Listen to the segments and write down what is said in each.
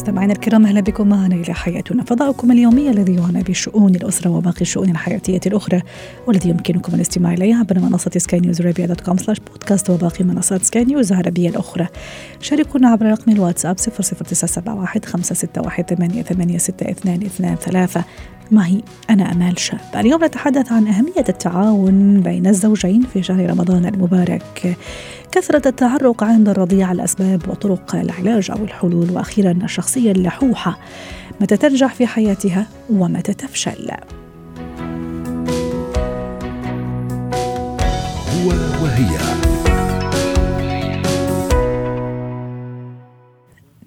مستمعينا الكرام أهلا بكم معنا إلى حياتنا فضاؤكم اليومي الذي يعنى بشؤون الأسرة وباقي الشؤون الحياتية الأخرى والذي يمكنكم الاستماع اليه عبر منصة سكاي نيوز عربيه dot com slash بودكاست وباقي منصات سكاي نيوز العربية الأخرى. شاركونا عبر رقم الواتساب 00971 561 886223 معي أنا أمال شاب. اليوم نتحدث عن أهمية التعاون بين الزوجين في شهر رمضان المبارك. كثرة التعرق عند الرضيع الأسباب وطرق العلاج أو الحلول وأخيرا الشخصية اللحوحة. متى تنجح في حياتها ومتى تفشل؟ هو وهي.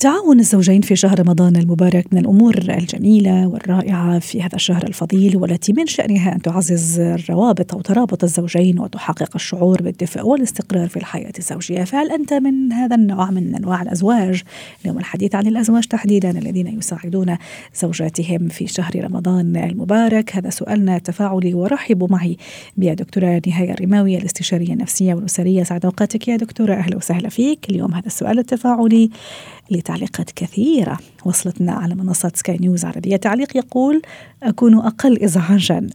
تعاون الزوجين في شهر رمضان المبارك من الأمور الجميلة والرائعة في هذا الشهر الفضيل والتي من شأنها أن تعزز الروابط أو ترابط الزوجين وتحقق الشعور بالدفء والاستقرار في الحياة الزوجية، فهل أنت من هذا النوع من أنواع الأزواج؟ اليوم الحديث عن الأزواج تحديدا الذين يساعدون زوجاتهم في شهر رمضان المبارك، هذا سؤالنا التفاعلي ورحبوا معي بالدكتوره نهاية الرماوي الاستشارية النفسية والأسرية، سعد أوقاتك يا دكتورة أهلا وسهلا فيك، اليوم هذا السؤال التفاعلي. لتعليقات كثيرة. وصلتنا على منصة سكاي نيوز عربية تعليق يقول أكون أقل إزعاجا.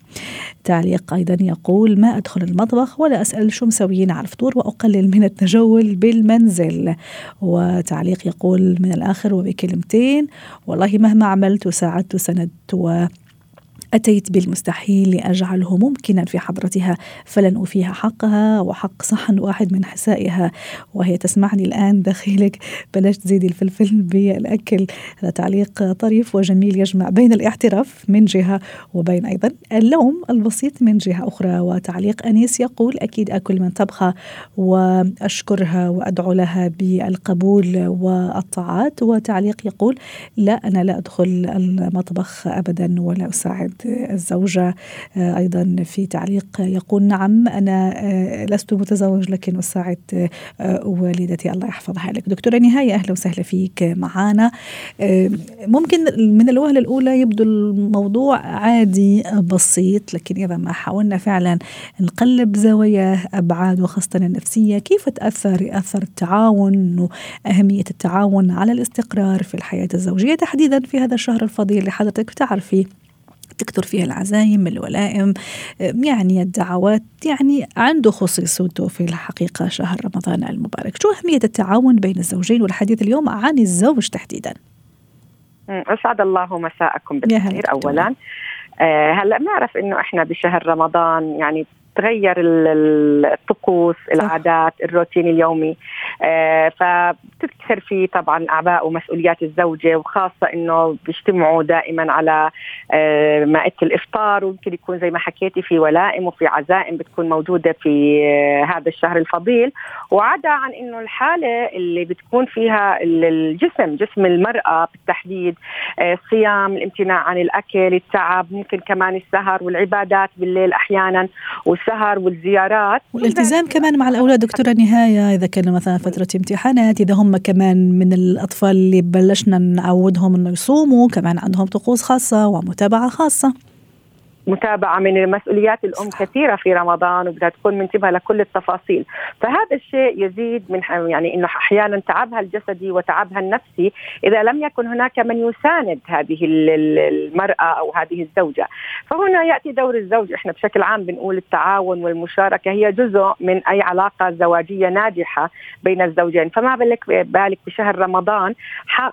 تعليق أيضا يقول ما أدخل المطبخ ولا أسأل شو مسويين على الفطور وأقلل من التجول بالمنزل. وتعليق يقول من الآخر وبكلمتين والله مهما عملت وساعدت وسندت و أتيت بالمستحيل لأجعله ممكنا في حضرتها فلن أوفيها حقها وحق صحن واحد من حسائها. وهي تسمعني الآن داخلك. بلاش تزيدي الفلفل بالأكل. هذا تعليق طريف وجميل يجمع بين الاعتراف من جهة وبين أيضا اللوم البسيط من جهة أخرى. وتعليق أنيس يقول أكيد أكل من طبخة وأشكرها وأدعو لها بالقبول والطاعات. وتعليق يقول لا أنا لا أدخل المطبخ أبدا ولا أساعد. الزوجة أيضا في تعليق يقول نعم أنا لست متزوج لكن أساعد والدتي. الله يحفظها لك دكتورة نهاية أهلا وسهلا فيك معنا ممكن من الوهلة الأولى يبدو الموضوع عادي بسيط لكن إذا ما حاولنا فعلا نقلب زواياه أبعاد وخاصة النفسية كيف تأثر يأثر التعاون وأهمية التعاون على الاستقرار في الحياة الزوجية تحديدا في هذا الشهر الفضيل؟ اللي حضرتك بتعرفي تكثر فيها العزايم الولائم يعني الدعوات يعني عنده خصوصيته في الحقيقة شهر رمضان المبارك. شو أهمية التعاون بين الزوجين؟ والحديث اليوم عن الزوج تحديدا. أسعد الله مساءكم بالخير أولا. آه هلأ بنعرف إنه إحنا بشهر رمضان يعني تغير الطقوس العادات الروتين اليومي. آه فبتكثر فيه طبعا أعباء ومسؤوليات الزوجة وخاصة إنه بيجتمعوا دائما على آه مائدة الإفطار ويمكن يكون زي ما حكيتي في ولائم وفي عزائم بتكون موجودة في آه هذا الشهر الفضيل. وعدا عن إنه الحالة اللي بتكون فيها الجسم جسم المرأة بالتحديد الصيام الامتناع عن الأكل التعب ممكن كمان السهر والعبادات بالليل أحيانا والسهر والزيارات. والالتزام كمان مع الأولاد دكتورة نهاية إذا كانوا مثلا فترة امتحانات إذا هم كمان من الأطفال اللي بلشنا نعودهم إنه يصوموا كمان عندهم طقوس خاصة ومتابعة خاصة. متابعة من مسؤوليات الأم كثيرة في رمضان وبدها تكون منتبهة لكل التفاصيل. فهذا الشيء يزيد من يعني أنه أحيانا تعبها الجسدي وتعبها النفسي إذا لم يكن هناك من يساند هذه المرأة أو هذه الزوجة. فهنا يأتي دور الزوج. إحنا بشكل عام بنقول التعاون والمشاركة هي جزء من أي علاقة زواجية ناجحة بين الزوجين. فما بالك بالك بشهر رمضان؟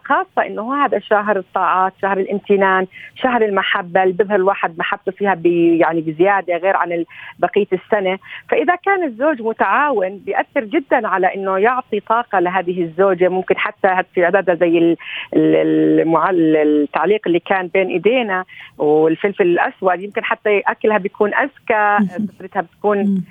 خاصة أنه هذا شهر الطاعات شهر الامتنان شهر المحبة اللي بيظهر الواحد محبته فيها بي يعني بزيادة غير عن بقية السنة، فإذا كان الزوج متعاون بيأثر جدا على إنه يعطي طاقة لهذه الزوجة. ممكن حتى في عددها زي التعليق اللي كان بين إيدينا والفلفل الأسود. يمكن حتى أكلها بيكون أذكى، سفرتها بتكون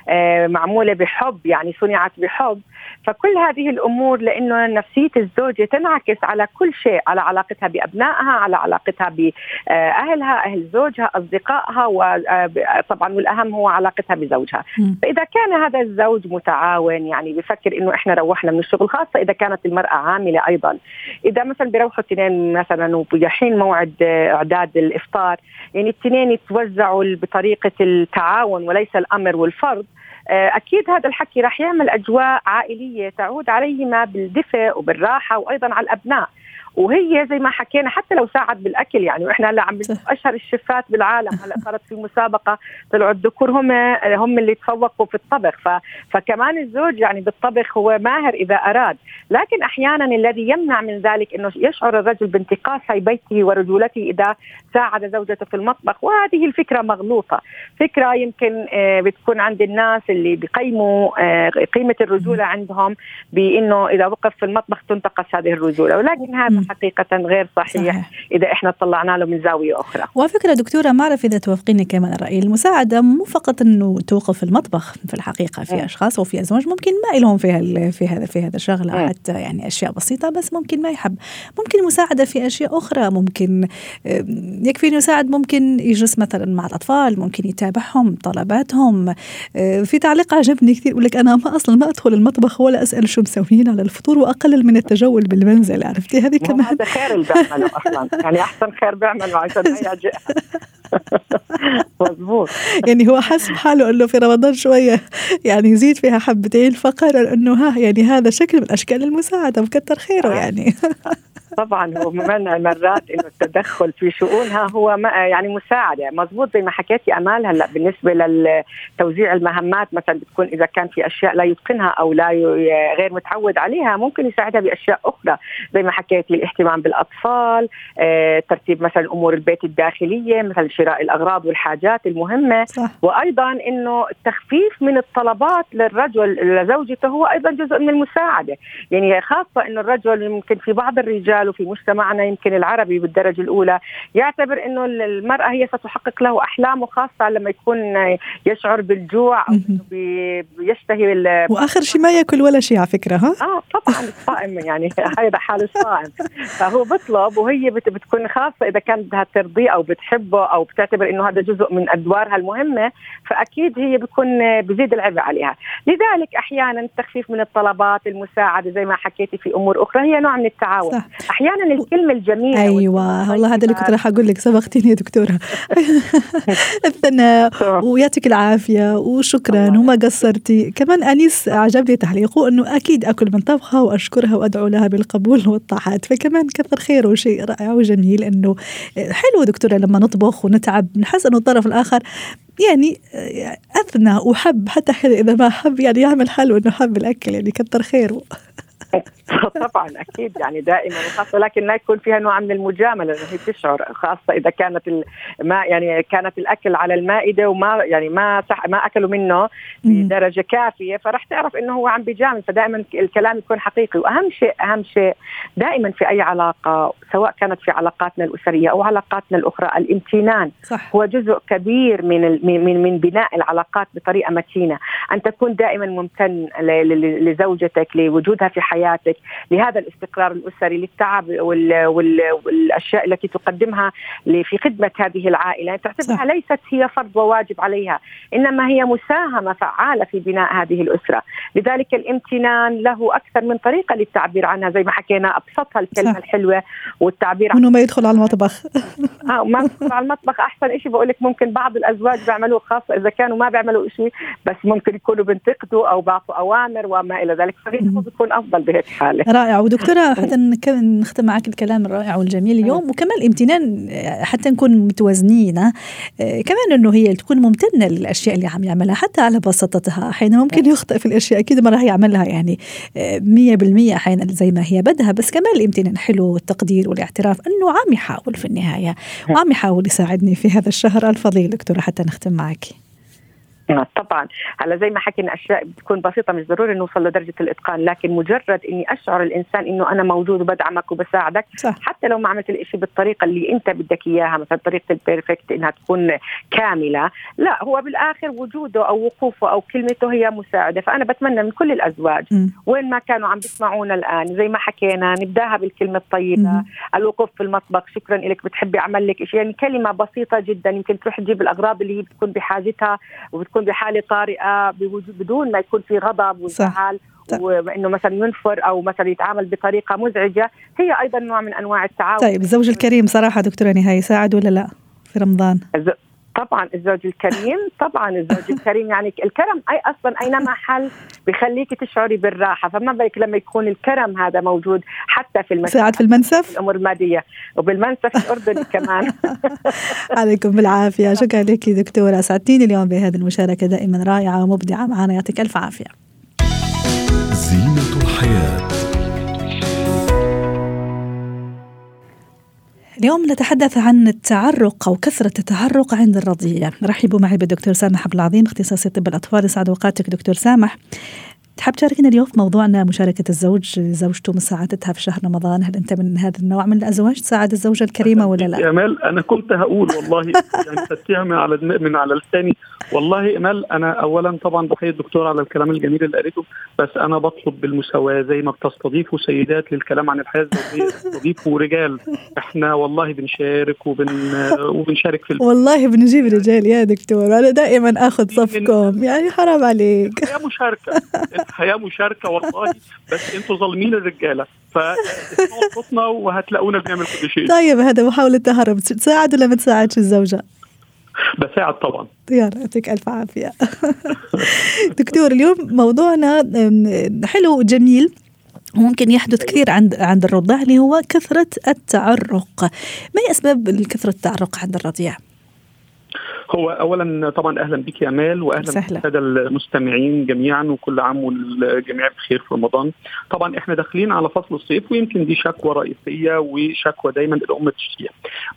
معمولة بحب يعني صنعت بحب، فكل هذه الأمور لإنه نفسية الزوجة تنعكس على كل شيء على علاقتها بأبنائها على علاقتها بأهلها أهل زوجها أصدقائها. وطبعا والأهم هو علاقتها بزوجها. فإذا كان هذا الزوج متعاون يعني بفكر إنه إحنا روحنا من الشغل خاصة إذا كانت المرأة عاملة أيضا. إذا مثلا بيروحوا اثنين مثلا وبيحين موعد إعداد الإفطار يعني الاثنين يتوزعوا بطريقة التعاون وليس الأمر والفرض آه، أكيد هذا الحكي راح يعمل أجواء عائلية تعود عليهما بالدفء وبالراحة وأيضا على الأبناء. وهي زي ما حكينا حتى لو ساعد بالأكل يعني وإحنا هلا عم أشهر الشيفات بالعالم هلا صارت في مسابقة طلعوا الذكور هم هم اللي تفوقوا في الطبخ. ف فكمان الزوج يعني بالطبخ هو ماهر إذا أراد. لكن أحيانا الذي يمنع من ذلك إنه يشعر الرجل بانتقاص بيته ورجولته إذا ساعد زوجته في المطبخ. وهذه الفكرة مغلوطة. فكرة يمكن آه، بتكون عند الناس اللي بيقيموا آه، قيمة الرجولة عندهم بإنه إذا وقف في المطبخ تنتقص هذه الرجولة. ولكن هذا حقيقة غير صحيح, صحيح. إذا إحنا طلعنا له من زاوية أخرى. وفكرة دكتورة ما أعرف إذا توافقيني كمان الرأي. المساعدة مو فقط أنه توقف المطبخ في الحقيقة في م. أشخاص وفي أزواج ممكن ما لهم في في هذا في هذا الشغلة حتى يعني أشياء بسيطة بس ممكن ما يحب. ممكن مساعدة في أشياء أخرى ممكن يكفي أنه يساعد ممكن يجلس مثلا مع الأطفال ممكن يتابعهم طلباتهم. في تعليق عجبني كثير يقول لك أنا ما أصلا ما أدخل المطبخ ولا أسأل شو مسوين على الفطور وأقلل من التجول بالمنزل. عرفتي؟ هذه كمان هذا خير اللي بيعمله أصلا. يعني أحسن خير بيعمله عشان ما يعجق مضبوط يعني هو حس بحاله إنه في رمضان شوية يعني يزيد فيها حبتين فقرر إنه ها يعني هذا شكل من أشكال المساعدة وكتر خيره آه. يعني. طبعا هو ممنع مرات إنه التدخل في شؤونها هو ما يعني مساعدة. مضبوط زي ما حكيتي امال هلأ بالنسبة لتوزيع المهمات مثلا بتكون إذا كان في أشياء لا يتقنها أو لا غير متعود عليها ممكن يساعدها بأشياء أخرى. زي ما حكيتي الاهتمام بالأطفال آه، ترتيب مثلا أمور البيت الداخلية مثل شراء الأغراض والحاجات المهمة. صح. وأيضا إنه التخفيف من الطلبات للرجل لزوجته هو أيضا جزء من المساعدة. يعني خاصة إنه الرجل يمكن في بعض الرجال الرجال وفي مجتمعنا يمكن العربي بالدرجة الأولى. يعتبر إنه المرأة هي ستحقق له احلامه خاصه لما يكون يشعر بالجوع أو بيشتهي وآخر شيء ما يأكل ولا شيء على فكرة ها؟ آه طبعا الصائم يعني. هذا حال الصائم. فهو بيطلب وهي بتكون خاصة إذا كانت بدها ترضيه أو بتحبه أو بتعتبر إنه هذا جزء من أدوارها المهمة فأكيد هي بيكون بزيد العبء عليها. لذلك أحيانا التخفيف من الطلبات المساعدة زي ما حكيتي في أمور أخرى هي نوع من التعاون. صح. أحيانا الكلمة الجميلة أيوه والله هذا اللي كنت راح أقول لك. سبقتيني يا دكتورة. الثناء ويعطيك العافية وشكرا وما قصرتي. كمان أنيس عجبني تعليقه إنه أكيد أكل من طبخها وأشكرها وأدعو لها بالقبول والطاعات. فكمان كثر خيره شيء رائع وجميل إنه حلو دكتورة لما نطبخ ونتعب نحس إنه الطرف الآخر يعني أثنى وحب حتى إذا ما حب يعني يعمل حلو إنه حب الأكل. يعني كثر خيره. طبعا أكيد. يعني دائما خاصه لكن لا يكون فيها نوع من المجاملة لأنه هي تشعر خاصة إذا كانت ما يعني كانت الأكل على المائدة وما يعني ما ما أكلوا منه بدرجة كافية فراح تعرف إنه هو عم بيجامل. فدائما الكلام يكون حقيقي. وأهم شيء أهم شيء دائما في أي علاقة سواء كانت في علاقاتنا الأسرية أو علاقاتنا الأخرى الامتنان صح. هو جزء كبير من من من بناء العلاقات بطريقة متينة. أن تكون دائما ممتن لزوجتك لوجودها في حياتك لهذا الاستقرار الأسري للتعب وال وال والأشياء التي تقدمها في خدمة هذه العائلة. تعتبرها ليست هي فرض وواجب عليها إنما هي مساهمة فعالة في بناء هذه الأسرة. لذلك الامتنان له أكثر من طريقة للتعبير عنها زي ما حكينا أبسطها الكلمة صح. الحلوة والتعبير عنها ما يدخل على المطبخ. آه ما يدخل على المطبخ. أحسن شيء بقول لك ممكن بعض الأزواج بيعملوا خاصة إذا كانوا ما بيعملوا شيء بس ممكن يكونوا بينتقدوا أو بعطوا أوامر وما إلى ذلك. فغيره بيكون أفضل بهيك حالة. رائع. ودكتورة حتى نختم معك الكلام الرائع والجميل اليوم وكمان الامتنان حتى نكون متوازنين آه، كمان إنه هي تكون ممتنة للأشياء اللي عم يعملها حتى على بساطتها. أحيانا ممكن يخطئ في الأشياء أكيد ما راح يعملها يعني 100% آه، أحيانا زي ما هي بدها. بس كمان الامتنان حلو والتقدير والاعتراف إنه عم يحاول في النهاية وعم يحاول يساعدني في هذا الشهر. الفضيل دكتورة حتى نختم معك. طبعا هلا زي ما حكينا أشياء بتكون بسيطة مش ضروري نوصل لدرجة الإتقان لكن مجرد إني أشعر الإنسان إنه أنا موجود وبدعمك وبساعدك صح. حتى لو ما عملت الإشي بالطريقة اللي أنت بدك إياها مثلا طريقة البيرفكت إنها تكون كاملة لا هو بالآخر وجوده أو وقوفه أو كلمته هي مساعدة فأنا بتمنى من كل الأزواج م. وين ما كانوا عم بيسمعونا الآن زي ما حكينا نبداها بالكلمة الطيبة م. الوقوف في المطبخ شكرا لك بتحبي اعمل لك شيء يعني كلمة بسيطة جدا يمكن تروح تجيب الأغراض اللي هي بتكون بحاجتها وبتكون بحالة طارئة بدون ما يكون في غضب وزعل وإنه مثلا ينفر أو مثلا يتعامل بطريقة مزعجة هي أيضا نوع من أنواع التعاون. طيب الزوج الكريم صراحة دكتورة نهاية يساعد ولا لا في رمضان؟ طبعا الزوج الكريم طبعا الزوج الكريم. يعني الكرم أي أصلا اينما حل؟ بخليك تشعري بالراحة. فما بالك لما يكون الكرم هذا موجود حتى في المنسف ساعد في المنسف؟ الأمور المادية. وبالمنسف الاردني كمان. عليكم بالعافية. شكرا لك دكتورة. اسعدتيني اليوم بهذه المشاركة دائما رائعة ومبدعة معنا. يعطيك ألف عافية. زينة الحياة. اليوم نتحدث عن التعرق أو كثرة التعرق عند الرضيع. رحبوا معي بالدكتور سامح عبد العظيم اختصاصي طب الأطفال يسعد أوقاتك دكتور سامح. تحب تشاركنا اليوم في موضوعنا مشاركة الزوج زوجته مساعدتها في شهر رمضان هل أنت من هذا النوع من الأزواج؟ تساعد الزوجة الكريمة ولا لا؟ يا امال أنا كنت هقول والله يعني خدتيها من على من على لساني. والله امال أنا أولا طبعا بحيي الدكتور على الكلام الجميل اللي قالته بس أنا بطلب بالمساواة زي ما بتستضيفوا سيدات للكلام عن الحياة الزوجية. تستضيفوا رجال إحنا والله بنشارك وبن وبنشارك في والله بنجيب رجال يا دكتور. أنا دائما آخذ صفكم. يعني حرام عليك. يا مشاركة. الحياة مشاركة والله بس أنتوا ظالمين الرجالة. صوتنا وهتلاقونا بنعمل كل شيء. طيب هذا محاولة تهرب تساعد ولا ما تساعدش الزوجة؟ بساعد طبعا. يعطيك ألف عافية. دكتور اليوم موضوعنا حلو وجميل. ممكن يحدث كثير عند عند الرضع اللي هو كثرة التعرق. ما هي أسباب كثره التعرق عند الرضيع؟ هو اولا طبعا أهلا بك يا امال واهلا بالساده المستمعين جميعا وكل عام والجميع بخير في رمضان. طبعا إحنا داخلين على فصل الصيف ويمكن دي شكوى رئيسية وشكوى دايما الام تشتكيها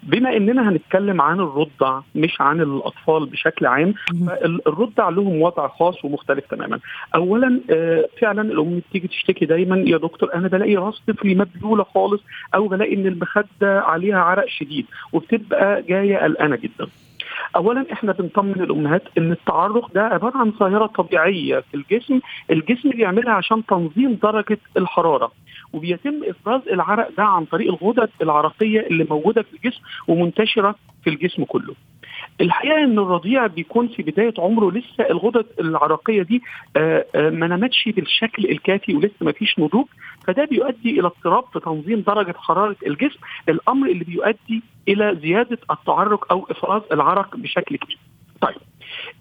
بما إننا هنتكلم عن الرضع مش عن الأطفال بشكل عام الرضع لهم وضع خاص ومختلف تماما. اولا آه، فعلا الام بتيجي تشتكي دايما يا دكتور أنا بلاقي راس طفلي مبلوله خالص أو بلاقي إن المخدة عليها عرق شديد وبتبقى جاية قلقانة جدا. اولا إحنا بنطمن الأمهات إن التعرق ده عبارة عن ظاهرة طبيعية في الجسم الجسم بيعملها عشان تنظيم درجة الحرارة وبيتم إفراز العرق ده عن طريق الغدد العرقية اللي موجودة في الجسم ومنتشرة في الجسم كله. الحقيقة إن الرضيع بيكون في بداية عمره لسه الغدد العرقيه دي آه، آه، ما نمتش بالشكل الكافي ولسه ما فيش نضوج فده بيؤدي إلى اضطراب في تنظيم درجة حرارة الجسم الأمر اللي بيؤدي إلى زيادة التعرق أو إفراز العرق بشكل كبير. طيب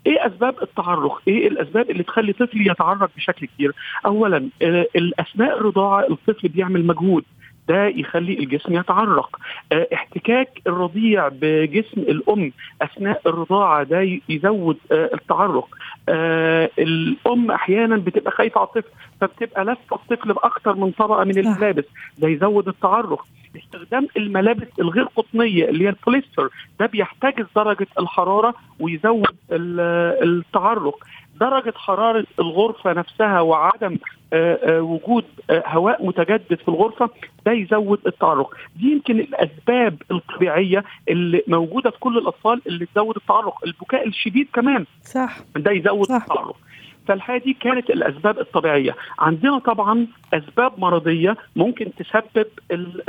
إيه أسباب التعرق؟ إيه الأسباب اللي تخلي طفل يتعرق بشكل كبير؟ اولا آه، اثناء الرضاعة الطفل بيعمل مجهود ده يخلي الجسم يتعرق. آه احتكاك الرضيع بجسم الأم أثناء الرضاعة ده يزود آه التعرق. آه الأم أحيانا بتبقى خايفة على الطفل فبتبقى لفة الطفل باكثر من طبقة من الملابس. ده يزود التعرق. استخدام الملابس الغير قطنية اللي هي البوليستر ده بيحتجز درجة الحرارة ويزود التعرق. درجة حرارة الغرفة نفسها وعدم آه، آه، وجود آه، هواء متجدد في الغرفة ده يزود التعرق. دي يمكن الأسباب الطبيعية اللي موجودة في كل الأطفال اللي تزود التعرق. البكاء الشديد كمان صح. ده يزود صح. التعرق. فالحقيقة دي كانت الأسباب الطبيعية. عندنا طبعا أسباب مرضية ممكن تسبب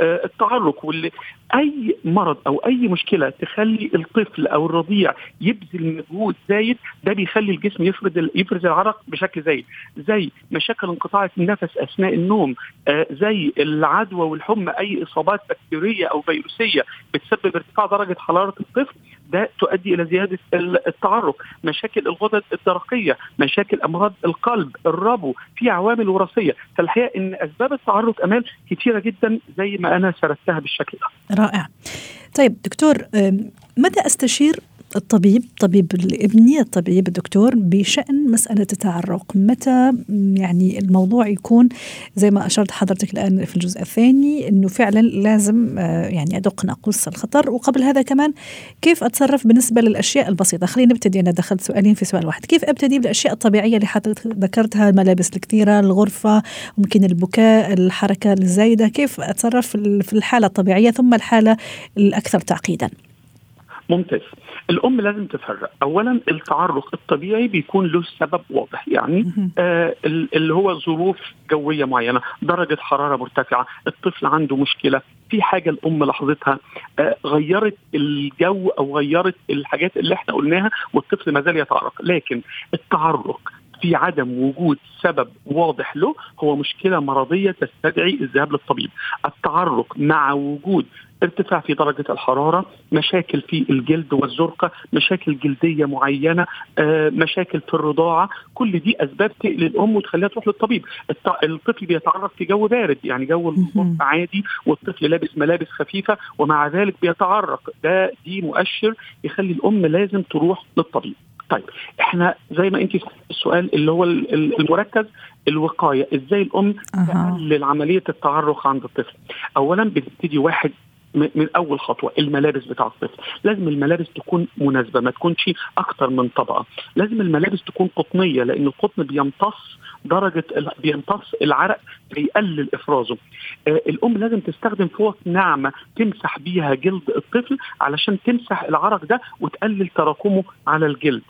التعرق واللي أي مرض أو أي مشكلة تخلي الطفل أو الرضيع يبذل مجهود زايد ده بيخلي الجسم يفرز يفرز العرق بشكل زايد. زي مشاكل انقطاع النفس أثناء النوم آه زي العدوى والحمى أي إصابات بكتيرية أو فيروسية بتسبب ارتفاع درجة حرارة الطفل ده تؤدي إلى زيادة التعرق مشاكل الغدد الدرقية مشاكل أمراض القلب الربو في عوامل وراثية. فالحقيقة إن أسباب التعرق أمال كثيره جدا زي ما أنا سردتها بالشكل ده. رائع. طيب دكتور متى أستشير الطبيب طبيب الابني الطبيب الدكتور بشأن مسألة التعرق. متى يعني الموضوع يكون؟ زي ما أشرت حضرتك الآن في الجزء الثاني أنه فعلا لازم آه، يعني أدق ناقوس الخطر. وقبل هذا كمان كيف أتصرف بالنسبة للأشياء البسيطة؟ خلينا نبتدي أنا دخلت سؤالين في سؤال واحد. كيف أبتدي بالأشياء الطبيعية اللي حضرتك ذكرتها؟ الملابس الكثيرة الغرفة ممكن البكاء الحركة الزايدة. كيف أتصرف في الحالة الطبيعية ثم الحالة الأكثر تعقيدا؟ ممتاز. الأم لازم تفرق. اولا التعرق الطبيعي بيكون له سبب واضح. يعني آه اللي هو ظروف جوية معينة درجة حرارة مرتفعة الطفل عنده مشكلة في حاجة الأم لاحظتها آه غيرت الجو أو غيرت الحاجات اللي إحنا قلناها والطفل ما زال يتعرق. لكن التعرق في عدم وجود سبب واضح له هو مشكلة مرضية تستدعي الذهاب للطبيب. التعرق مع وجود ارتفاع في درجة الحرارة مشاكل في الجلد والزرقة مشاكل جلدية معينة آه، مشاكل في الرضاعة كل دي أسباب تقلق الأم وتخليها تروح للطبيب. الطفل بيتعرض في جو بارد يعني جو عادي والطفل لابس ملابس خفيفة ومع ذلك بيتعرق. ده دي مؤشر يخلي الأم لازم تروح للطبيب. طيب إحنا زي ما انت السؤال اللي هو المركز الوقاية إزاي الأم تقلل عملية التعرق عند الطفل؟ اولا بتبتدي واحد من أول خطوة الملابس بتاع الطفل لازم الملابس تكون مناسبة ما تكونش أكتر من طبقة. لازم الملابس تكون قطنية لأن القطن بيمتص درجة بيمتص العرق بيقلل إفرازه. آه الأم لازم تستخدم فوط ناعمة تمسح بيها جلد الطفل علشان تمسح العرق ده وتقلل تراكمه على الجلد.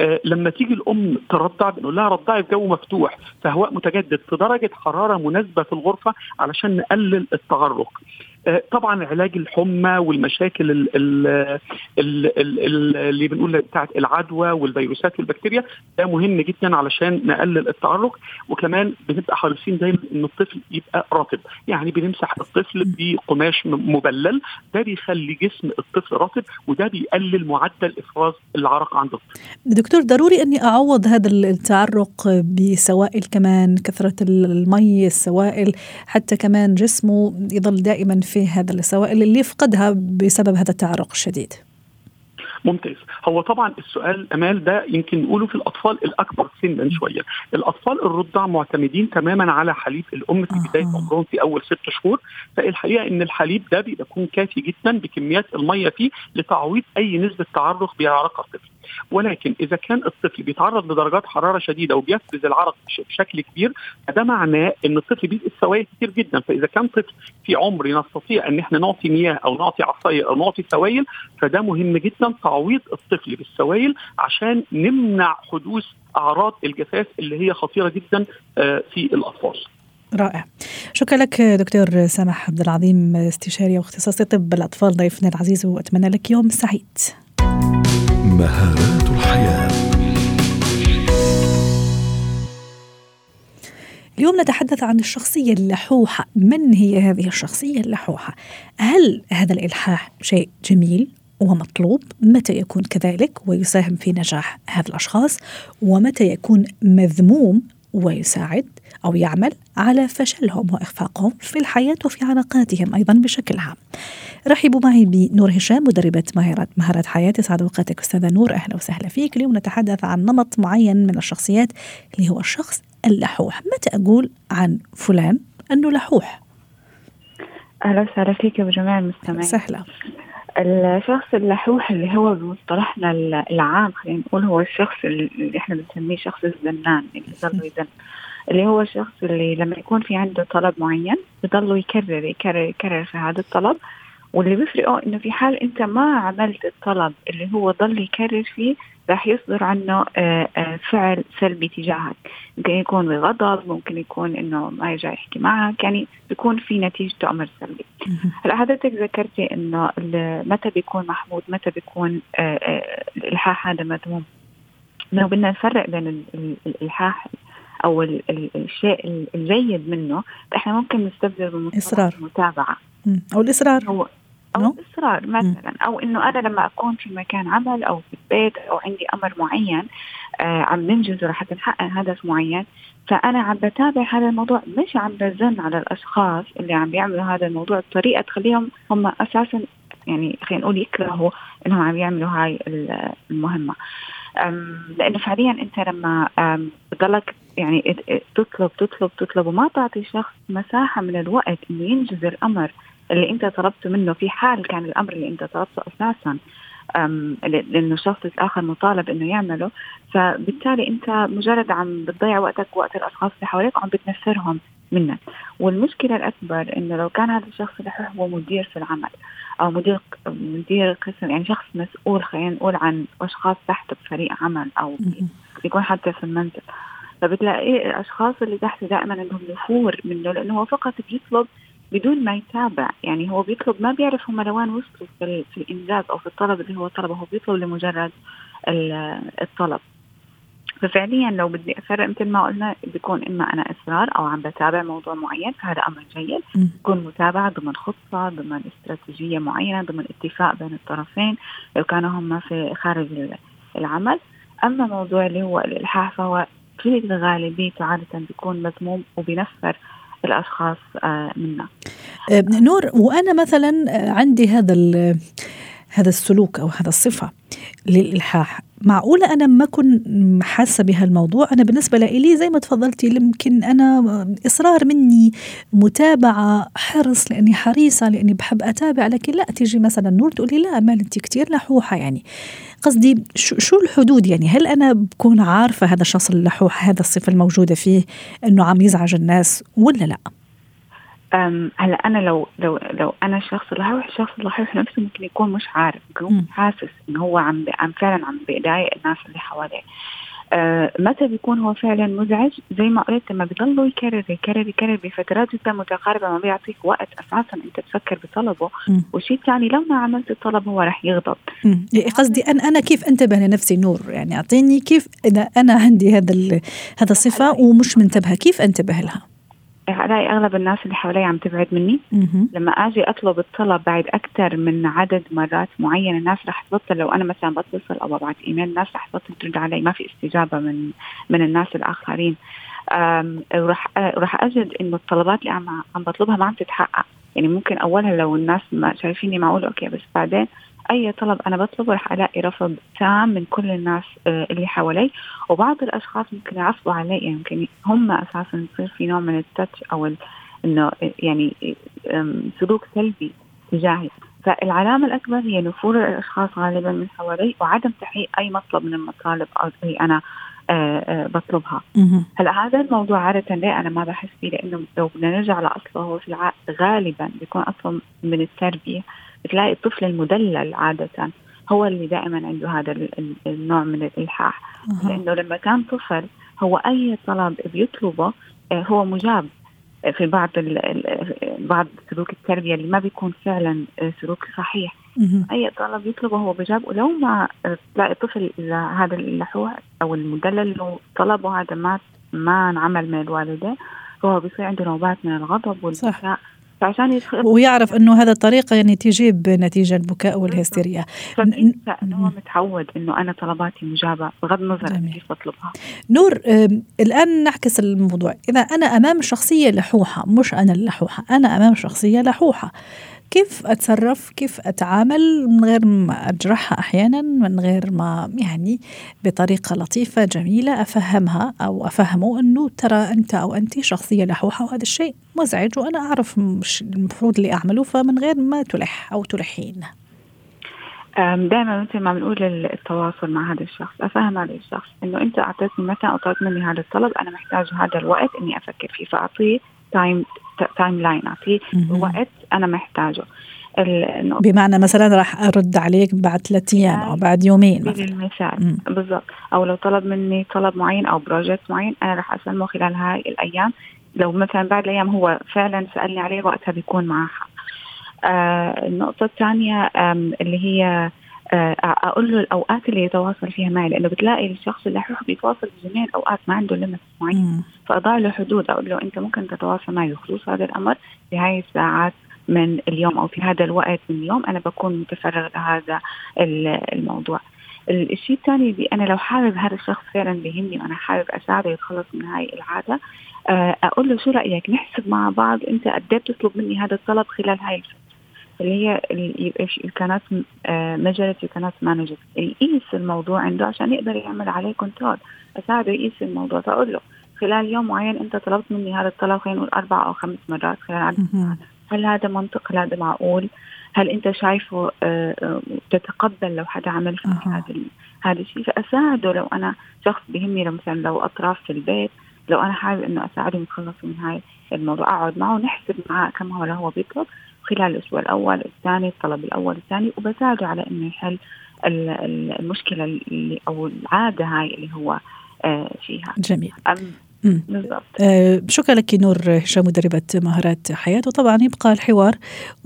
آه لما تيجي الأم ترضع بنقول لها رضعي في جو مفتوح في هواء متجدد في درجة حرارة مناسبة في الغرفة علشان نقلل التعرق طبعا علاج الحمى والمشاكل ال ال ال ال اللي بنقول بتاعت العدوى والفيروسات والبكتيريا ده مهم جدا علشان نقلل التعرق وكمان بنبقى حريصين دايما إن الطفل يبقى رطب. يعني بنمسح الطفل بقماش مبلل. ده بيخلي جسم الطفل رطب وده بيقلل معدل إفراز العرق عند الطفل. دكتور ضروري إني أعوض هذا التعرق بسوائل كمان كثرة المي السوائل حتى كمان جسمه يظل دائما في هذا السوائل اللي يفقدها بسبب هذا التعرق الشديد. ممتاز. هو طبعا السؤال أمال ده يمكن نقوله في الأطفال الأكبر سنا شوية. الأطفال الرضع معتمدين تماما على حليب الأم في بداية عمرهم في أول ست شهور فالحقيقة إن الحليب ده بيكون كافي جدا بكميات المية فيه لتعويض أي نسبة تعرق بيعرقها الطفل. ولكن إذا كان الطفل بيتعرض لدرجات حرارة شديدة وبيفرز العرق بشكل كبير فده معناه إن الطفل بيفقد سوائل كتير جدا. فإذا كان طفل في عمر نستطيع إن إحنا نعطي مياه أو نعطي عصاير أو نعطي سوائل فده مهم جدا تعويض الطفل بالسوائل عشان نمنع حدوث أعراض الجفاف اللي هي خطيرة جدا آه، في الأطفال. رائع. شكرا لك دكتور سامح عبد العظيم استشاري واختصاصي طب الأطفال ضيفنا العزيز وأتمنى لك يوم سعيد. مهارات الحياة. اليوم نتحدث عن الشخصية اللحوحة. من هي هذه الشخصية اللحوحة؟ هل هذا الإلحاح شيء جميل ومطلوب؟ متى يكون كذلك ويساهم في نجاح هذا الأشخاص؟ ومتى يكون مذموم ويساعد؟ أو يعمل على فشلهم وإخفاقهم في الحياة وفي علاقاتهم أيضا بشكل عام. رحبوا معي بنور هشام مدربة مهارات مهارات حياة. يسعد أوقاتك أستاذة نور. أهلا وسهلا فيك. اليوم نتحدث عن نمط معين من الشخصيات اللي هو الشخص اللحوح. متى أقول عن فلان أنه لحوح؟ أهلا وسهلا فيك وجميع المستمعين. سهلا الشخص اللحوح اللي هو بمصطلحنا العام خلينا نقول هو الشخص اللي إحنا بنسميه شخص الزنان اللي ظل يزن اللي هو الشخص اللي لما يكون في عنده طلب معين بضله يكرر يكرر يكرر في هذا الطلب. واللي بيفرقه إنه في حال أنت ما عملت الطلب اللي هو ضل يكرر فيه راح يصدر عنه آه، آه، فعل سلبي تجاهك. ممكن يكون بغضب ممكن يكون إنه ما يرجع يحكي معك. يعني بيكون في نتيجته أمر سلبي. هلا حضرتك ذكرتي إنه متى بيكون محمود؟ متى بيكون آه، الإلحاح هذا مذموم إنه بدنا نفرق بين الإلحاح أو الشيء الجيد منه إحنا ممكن نستبدل بمصطلح المتابعه أو الإصرار. هو أو no? الإصرار مثلا. أو إنه أنا لما أكون في مكان عمل أو في البيت أو عندي أمر معين آه عم ننجزه لحتى نحقق هدف معين فأنا عم بتابع هذا الموضوع مش عم بزن على الأشخاص اللي عم بيعملوا هذا الموضوع. بطريقه تخليهم هم أساسا يعني خلينا نقول يكرهوا إنهم عم يعملوا هاي المهمة. لأنه فعليا أنت لما بضلك يعني تطلب تطلب تطلب وما تعطي شخص مساحة من الوقت إنه ينجز الامر اللي أنت طلبته منه في حال كان الأمر اللي أنت طلبته أساسا. لأنه الشخص الآخر مطالب إنه يعمله. فبالتالي أنت مجرد عم بتضيع وقتك وقت الأشخاص اللي حواليك وعم بتنفرهم. منك. والمشكلة الأكبر إنه لو كان هذا الشخص اللي هو مدير في العمل أو مدير مدير قسم يعني شخص مسؤول خلينا نقول عن أشخاص تحته بفريق عمل أو يكون حتى في المنزل. فبتلاقي الأشخاص اللي تحته دائما عندهم نفور منه لأنه هو فقط بيطلب بدون ما يتابع. يعني هو بيطلب ما بيعرف هم لوين وصلوا في, في الإنجاز أو في الطلب اللي هو طلبه هو بيطلب لمجرد الطلب. ففعليا لو بدي أفرق مثل ما قلنا بيكون إما أنا إصرار أو عم بتابع موضوع معين فهذا أمر جيد. بكون متابعة ضمن خطة ضمن استراتيجية معينة ضمن اتفاق بين الطرفين لو كانوا هم في خارج العمل. أما موضوع اللي هو الإلحاح فهو في الغالبيه عادة بيكون مذموم وبنفر الأشخاص آه، منا. آه، نور وأنا مثلا عندي هذا هذا السلوك أو هذا الصفة للإلحاح. معقولة أنا ما أكون حاسة بهالموضوع؟ أنا بالنسبة لي زي ما تفضلتي يمكن أنا إصرار مني متابعة حرص لأني حريصة لأني بحب أتابع لكن لا تيجي مثلا نور تقولي لا أمال أنت كتير لحوحة يعني. قصدي شو الحدود يعني؟ هل أنا بكون عارفة هذا الشخص اللحوح هذا الصفة الموجودة فيه أنه عم يزعج الناس ولا لا؟ هلا أنا لو لو لو أنا الشخص اللحوح الشخص اللحوح نفسه ممكن يكون مش عارف يكون حاسس انه هو عم عم فعلا عم بيضايق الناس اللي حواليه. آه متى بيكون هو فعلا مزعج؟ زي ما قلت لما بيضلوا يكرر يكرر يكرر بفترات جدا متقاربة ما بيعطيك وقت أساسا أنت تفكر بطلبه. والشيء الثاني لو ما عملت الطلب هو رح يغضب. إيه، قصدي أنا أنا كيف أنتبه لنفسي؟ نور يعني أعطيني كيف إذا أنا عندي هذا هذا الصفه ومش منتبهة كيف أنتبه لها؟ الاقي أغلب الناس اللي حوالي عم تبعد مني. لما آجي أطلب الطلب بعد أكثر من عدد مرات معين الناس رح تبطل. لو أنا مثلا بتصل أو ببعث إيميل الناس رح تبطل ترد علي. ما في استجابة من من الناس الآخرين. وراح راح أجد إنه الطلبات اللي عم عم بطلبها ما عم تتحقق. يعني ممكن أولها لو الناس ما شايفيني معقول أوكي بس بعدين أي طلب أنا بطلبه رح ألاقي رفض تام من كل الناس آه، اللي حوالي. وبعض الأشخاص ممكن يعصبوا علي يعني يمكن هم أساسا يصير في نوع من التاتش أو إنه يعني سلوك سلبي تجاهي. فالعلامة الأكبر هي نفور الأشخاص غالبا من حوالي وعدم تحقيق أي مطلب من المطالب اللي أنا آه، آه، بطلبها. هلأ هذا الموضوع عادة ليه أنا ما بحس فيه؟ لأنه لو بدنا نرجع لأصله هو في الع... غالبا بيكون أصلا من التربية. بتلاقي الطفل المدلل عادة هو اللي دائما عنده هذا النوع من الإلحاح. أه. لأنه لما كان طفل هو أي طلب بيطلبه آه، هو مجاب في بعض بعض سلوك التربية اللي ما بيكون فعلا آه، سلوك صحيح. أي طلب يطلبه هو بجاب ولو ما تلاقي طفل إذا هذا اللحوح أو المدلل اللي طلبه هذا ما ما انعمل من الوالدين فهو بيصير عنده نوبات من الغضب والبكاء فعشان يتخ... ويعرف إنه هذا الطريقة يعني تجيب نتيجة البكاء والهستيريا. فبينسى إنه هو متعود إنه أنا طلباتي مجابة بغض النظر عن كيف بطلبها. نور الآن نعكس الموضوع. إذا أنا أمام شخصية لحوحة مش أنا اللحوحة أنا أمام شخصية لحوحة. كيف أتصرف كيف أتعامل من غير ما أجرحها أحيانا من غير ما يعني بطريقة لطيفة جميلة أفهمها أو أفهمه أنه ترى أنت أو أنت شخصية لحوحة وهذا الشيء مزعج وأنا أعرف مش المفروض اللي أعمله فمن غير ما تلح أو تلحين. دائما مثل ما بنقول التواصل مع هذا الشخص. أفهم هذا الشخص إنه أنت أعطيتني مثلا أو طلبت مني هذا الطلب أنا محتاج هذا الوقت إني أفكر فيه فأعطيه time timeline اعطيه وقت أنا محتاجه. بمعنى مثلا راح أرد عليك بعد ثلاث أيام أو بعد يومين مثلا. المثال. بالضبط. أو لو طلب مني طلب معين أو project معين أنا راح أسلمه خلال هاي الأيام. لو مثلا بعد الأيام هو فعلا سألني عليه وقتها بيكون معه حق. آه النقطة الثانية اللي هي آه، أقول له الأوقات اللي يتواصل فيها معي لأنه بتلاقي الشخص اللي حيروح بيتواصل بجميع الأوقات ما عنده limit معين. فأضع له حدود أقول له أنت ممكن تتواصل معي بخصوص هذا الأمر في هاي الساعات من اليوم أو في هذا الوقت من اليوم أنا بكون متفرغ لهذا الموضوع. الشيء الثاني اللي أنا لو حابب هذا الشخص فعلا بيهمني وأنا حابب أساعده يتخلص من هاي العادة آه، أقول له شو رأيك نحسب مع بعض أنت قد إيه بتطلب مني هذا الطلب خلال هاي الفترة؟ اللي هي الكانات مجلة الكانات مانجر يقيس الموضوع عنده عشان يقدر يعمل عليه control اساعده يقيس الموضوع. فأقول له خلال يوم معين أنت طلبت مني هذا الطلب خلينا نقول أربع أو خمس مرات خلال عدد هل هذا منطق؟ هل هذا معقول؟ هل أنت شايفه آه، آه، تتقبل لو حدا عمل فيك هذا هذا الشيء؟ فأساعده لو أنا شخص بيهمني لو مثلا لو أطراف في البيت لو أنا حابب إنه اساعدهم يتخلصوا من هاي الموضوع أقعد معه ونحسب معاه كم هو هو بيطلب. خلال الأسبوع الأول الثاني الطلب الأول الثاني. وبساعده على إنه يحل المشكلة اللي أو العادة هاي اللي هو آه، فيها. جميل. بالضبط. آه شكرا لك نور هشام مدربة مهارات حياة. وطبعا يبقى الحوار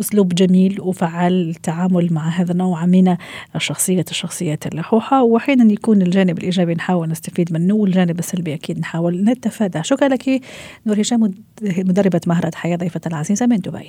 أسلوب جميل وفعال للتعامل مع هذا النوع من الشخصية الشخصيات اللحوحة. وحين يكون الجانب الإيجابي نحاول نستفيد منه والجانب السلبي أكيد نحاول نتفادى شكرا لك نور هشام مدربة مهارات حياة ضيفة العزيزة من دبي.